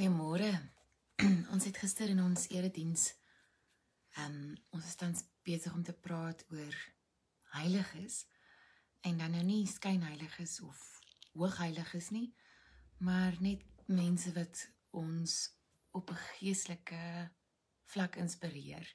Goeiemôre. ons het gister in ons erediens ehm um, ons is tans besig om te praat oor heiliges en dan nou nie skynheiliges of hoogheiliges nie, maar net mense wat ons op 'n geestelike vlak inspireer.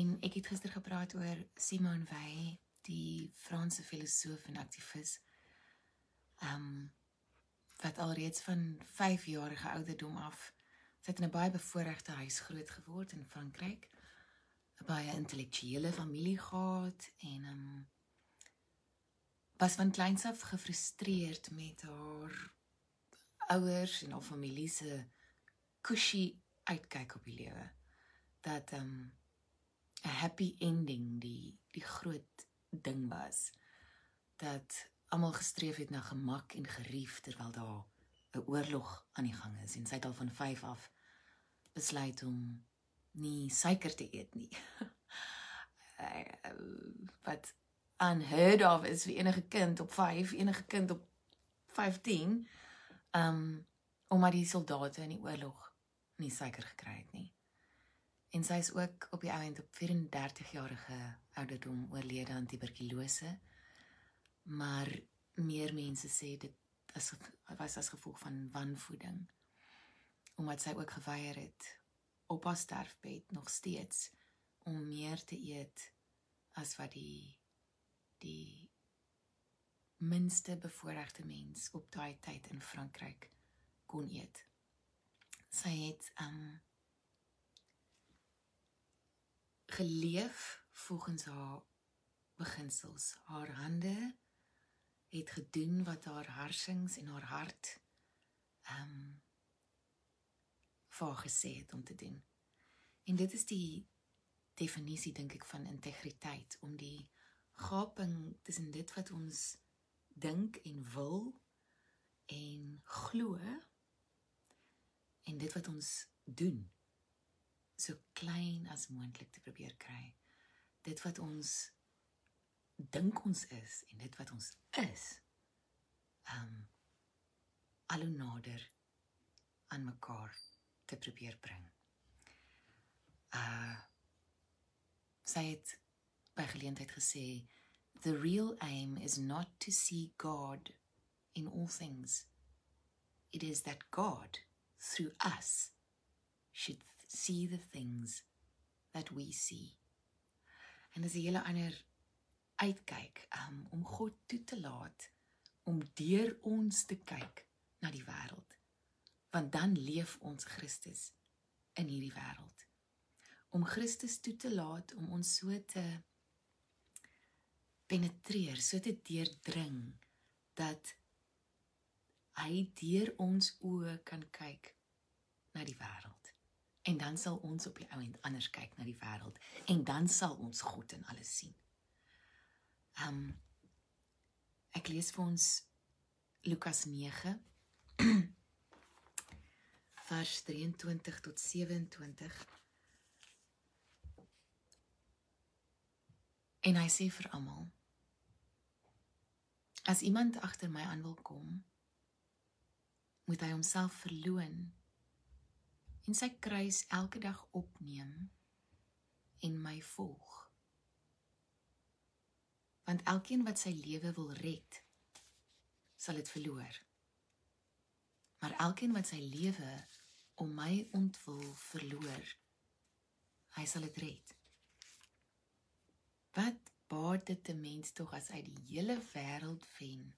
En ek het gister gepraat oor Simon Weil, die Franse filosoof en aktivis. Ehm um, wat alreeds van 5 jarige ouderdom af het in 'n baie bevoordeelde huis groot geword in Frankryk. 'n Baie intellektuele familie gehad en um, was van kleins af gefrustreerd met haar ouers en haar familie se cushy uitkyk op die lewe. Dat um, 'n happy ending die die groot ding was. Dat almal gestreef het na gemak en gerief terwyl daar 'n oorlog aan die gang is en sy het al van 5 af besluit om nie suiker te eet nie. wat unheard of is vir enige kind op 5, enige kind op 15. Um omdat die soldate in die oorlog nie suiker gekry het nie. En sy is ook op die ouend op 34 jarige ouderdom oorlede aan tuberkulose maar meer mense sê dit as was as gevolg van wanvoeding omdat sy ook geweier het op haar sterfbed nog steeds om meer te eet as wat die die minste bevoorregte mens op daai tyd in Frankryk kon eet. Sy het um geleef volgens haar beginsels. Haar hande het gedoen wat haar harsings en haar hart ehm um, vir gesê het om te doen. En dit is die definisie dink ek van integriteit om die gaping tussen dit wat ons dink en wil en glo en dit wat ons doen so klein as moontlik te probeer kry. Dit wat ons dink ons is en dit wat ons is um al hoe nader aan mekaar te probeer bring. Uh sy het by geleentheid gesê the real aim is not to see God in all things. It is that God through us should see the things that we see. En dis 'n hele ander uitkyk um, om God toe te laat om deur ons te kyk na die wêreld. Want dan leef ons Christus in hierdie wêreld. Om Christus toe te laat om ons so te penetreer, so te deurdring dat hy deur ons oë kan kyk na die wêreld. En dan sal ons op die ou end anders kyk na die wêreld en dan sal ons God in alles sien. Um ek lees vir ons Lukas 9 vers 23 tot 27. En hy sê vir almal: As iemand agter my aan wil kom, moet hy homself verloën en sy kruis elke dag opneem en my volg want elkeen wat sy lewe wil red sal dit verloor. Maar elkeen wat sy lewe om my ontwil verloor hy sal dit red. Wat baat dit 'n mens tog as hy die hele wêreld wen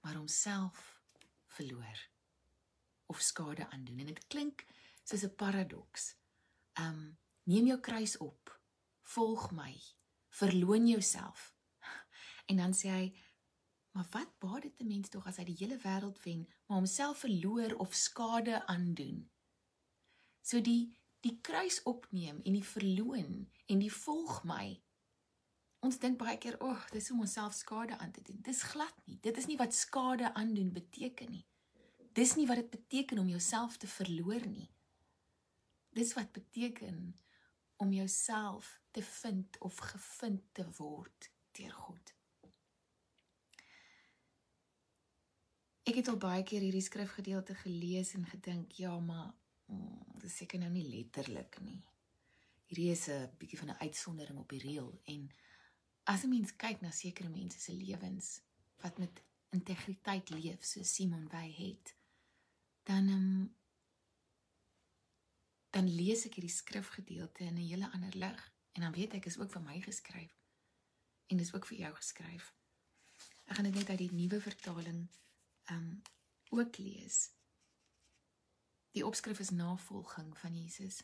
maar homself verloor of skade aandoen? En dit klink soos 'n paradoks um neem jou kruis op volg my verloon jouself. En dan sê hy, maar wat baat dit 'n mens tog as hy die hele wêreld wen, maar homself verloor of skade aandoen? So die die kruis opneem en die verloon en die volg my. Ons dink baie keer, "Ag, oh, dis om onsself skade aan te doen." Dis glad nie. Dit is nie wat skade aandoen beteken nie. Dis nie wat dit beteken om jouself te verloor nie. Dis wat beteken om jouself te vind of gevind te word deur God. Ek het al baie keer hierdie skrifgedeelte gelees en gedink, ja, maar mm, dis seker nou nie letterlik nie. Hierdie is 'n bietjie van 'n uitsondering op die reël en as 'n mens kyk na sekere mense se lewens wat met integriteit leef, so Simon Wey het, dan um, dan lees ek hierdie skrifgedeelte in 'n hele ander lig en dan weet ek is ook vir my geskryf en dis ook vir jou geskryf. Ek gaan dit net uit die nuwe vertaling um ook lees. Die opskrif is navolging van Jesus.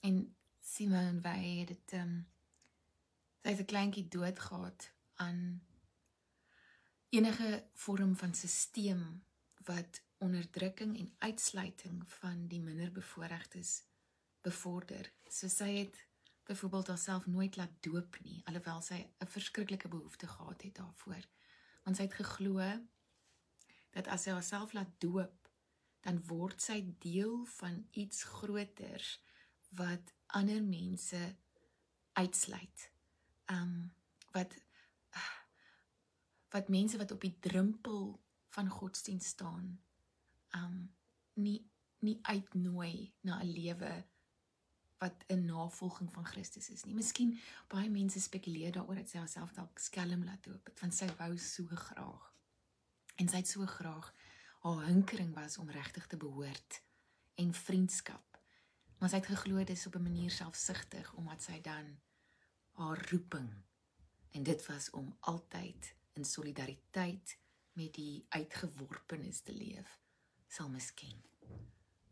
En Simon Wey het dit um sy het 'n kleintjie doodgehad aan enige vorm van stelsel wat onderdrukking en uitsluiting van die minderbevoorregtes bevorder. So sy het byvoorbeeld haarself nooit laat doop nie alhoewel sy 'n verskriklike behoefte gehad het daarvoor want sy het geglo dat as sy haarself laat doop dan word sy deel van iets groters wat ander mense uitsluit um wat wat mense wat op die drempel van godsdienst staan um nie nie uitnooi na 'n lewe wat 'n navolging van Christus is nie. Miskien baie mense spekuleer daaroor dat sy haarself dalk skelm laat doop het, want sy wou so graag. En sy het so graag haar hinkering was om regtig te behoort en vriendskap. Maar sy het geglo dit is op 'n manier selfsugtig omdat sy dan haar roeping en dit was om altyd in solidariteit met die uitgeworpenes te leef sal misken.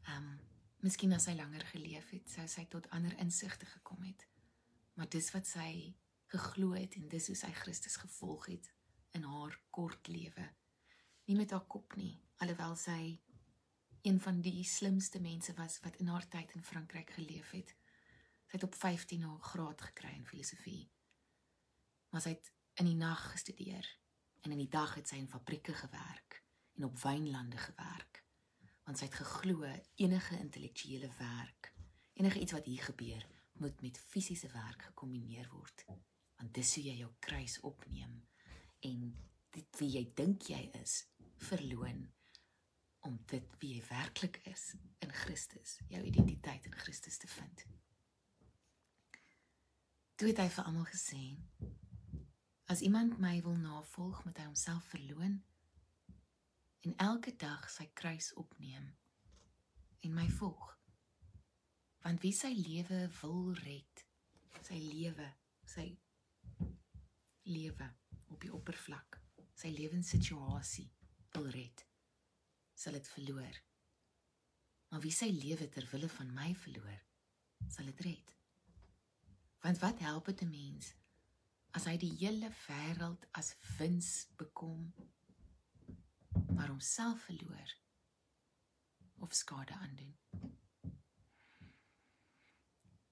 Ehm um, Miskien as sy langer geleef het, sou sy tot ander insigte gekom het. Maar dis wat sy geglo het en dis hoe sy Christus gevolg het in haar kort lewe. Nie met haar kop nie, alhoewel sy een van die slimste mense was wat in haar tyd in Frankryk geleef het. Sy het op 15 haar graad gekry in filosofie. Maar sy het in die nag gestudeer en in die dag het sy in fabrieke gewerk en op wynlande gewerk want sy het geglo enige intellektuele werk, enige iets wat hier gebeur, moet met fisiese werk gekombineer word. Want dis hoe jy jou kruis opneem en dit wie jy dink jy is, verloon om dit wie jy werklik is in Christus, jou identiteit in Christus te vind. Toe het hy vir almal gesê: As iemand my wil navolg, moet hy homself verloon en elke dag sy kruis opneem en my volg. Want wie sy lewe wil red, sy lewe, sy lewe op die oppervlak, sy lewenssituasie wil red, sal dit verloor. Maar wie sy lewe ter wille van my verloor, sal dit red. Want wat help dit 'n mens as hy die hele wêreld as wins bekom maar homself verloor of skade aandoen.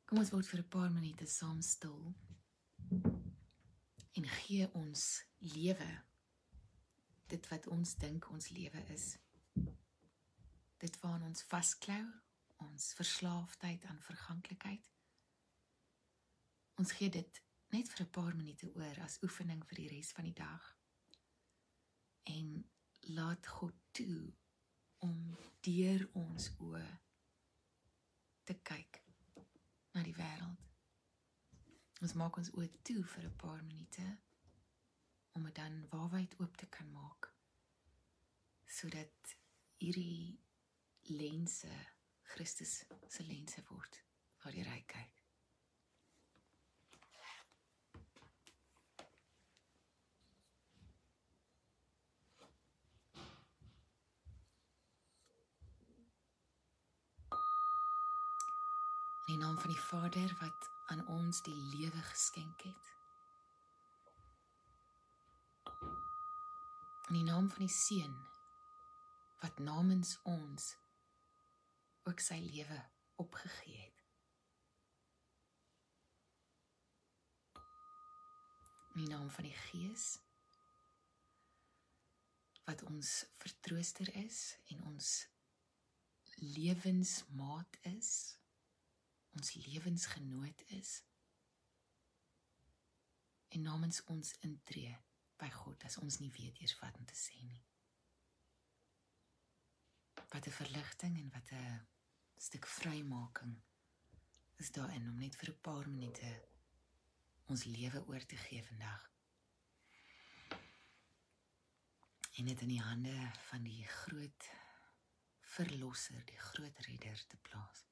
Kom ons word vir 'n paar minute saam stil en gee ons lewe dit wat ons dink ons lewe is. Dit waaraan ons vasklou, ons verslaafdheid aan verganklikheid. Ons gee dit net vir 'n paar minute oor as oefening vir die res van die dag. En laat God toe om deur ons oë te kyk na die wêreld. Ons maak ons oë toe vir 'n paar minute om dit dan waarwyd oop te kan maak sodat hierdie lense Christus se lense word die ryk kyk. In die naam van die Vader wat aan ons die lewe geskenk het. In die naam van die Seun wat namens ons ook sy lewe opgegee het. In die naam van die Gees wat ons vertrooster is en ons lewensmaat is ons lewensgenoot is en namens ons intree by God as ons nie weet eers wat om te sê nie. wat 'n verligting en wat 'n stuk vrymaking is daarin om net vir 'n paar minute ons lewe oor te gee vandag. En dit in die hande van die groot verlosser, die groot redder te plaas.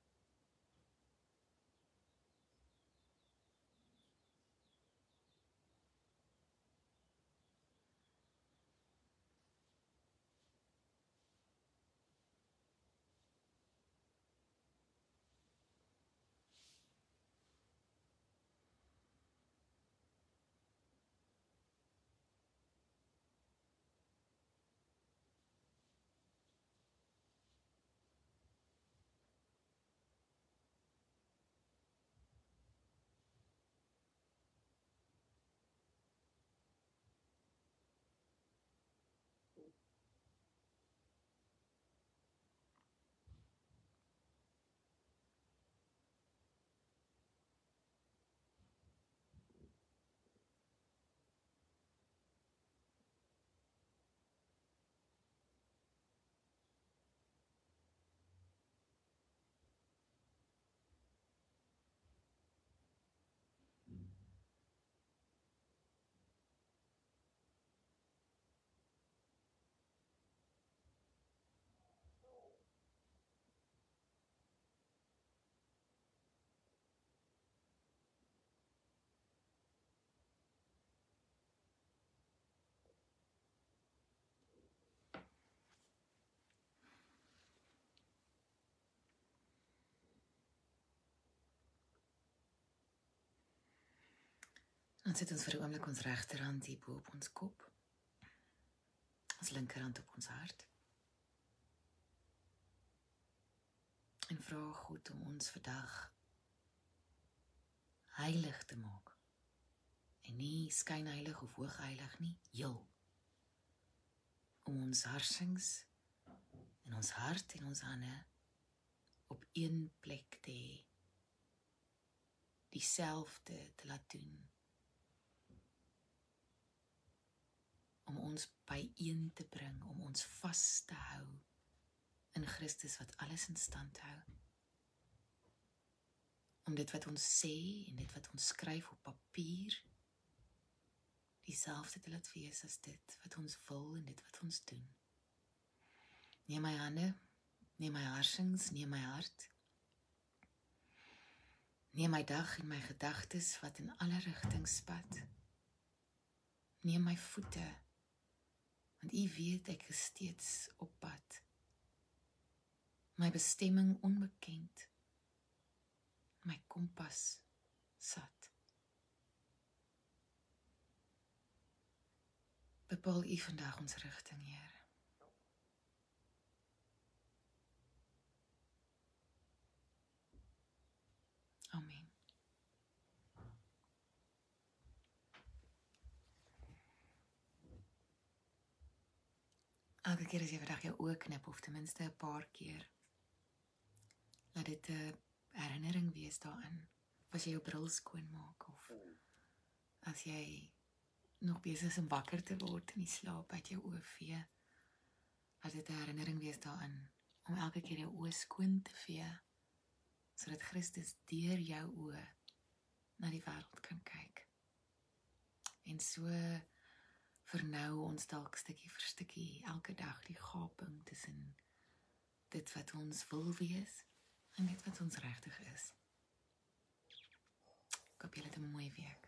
Ons sit ons vir 'n oomblik ons regterhand hier bo op ons kop. Ons linkerhand op ons hart. En vra God om ons vandag heilig te maak. En nie skynheilig of hoogheilig nie, heel. Om ons harsings en ons hart en ons hande op een plek te hê. Dieselfde te laat doen om ons byeen te bring, om ons vas te hou in Christus wat alles in stand hou. Om dit wat ons sê en dit wat ons skryf op papier dieselfde te laat wees as dit wat ons wil en dit wat ons doen. Neem my hande, neem my harsings, neem my hart. Neem my dag en my gedagtes wat in alle rigtings spat. Neem my voete want u weet ek is steeds op pad. My bestemming onbekend. My kompas sat. Bepaal u vandag ons rigting Here Amen Elke keer as jy vandag jou oë knip of ten minste 'n paar keer laat dit 'n herinnering wees daarin. As jy jou bril skoon maak of as jy nog besig is om wakker te word in die slaap uit jou oë vee. Laat dit 'n herinnering wees daarin om elke keer jou oë skoon te vee sodat Christus deur jou oë na die wêreld kan kyk. En so vernou ons dalk stukkie vir stukkie elke dag die gaping tussen dit wat ons wil wees en dit wat ons regtig is. Ek hoop julle het 'n mooi week.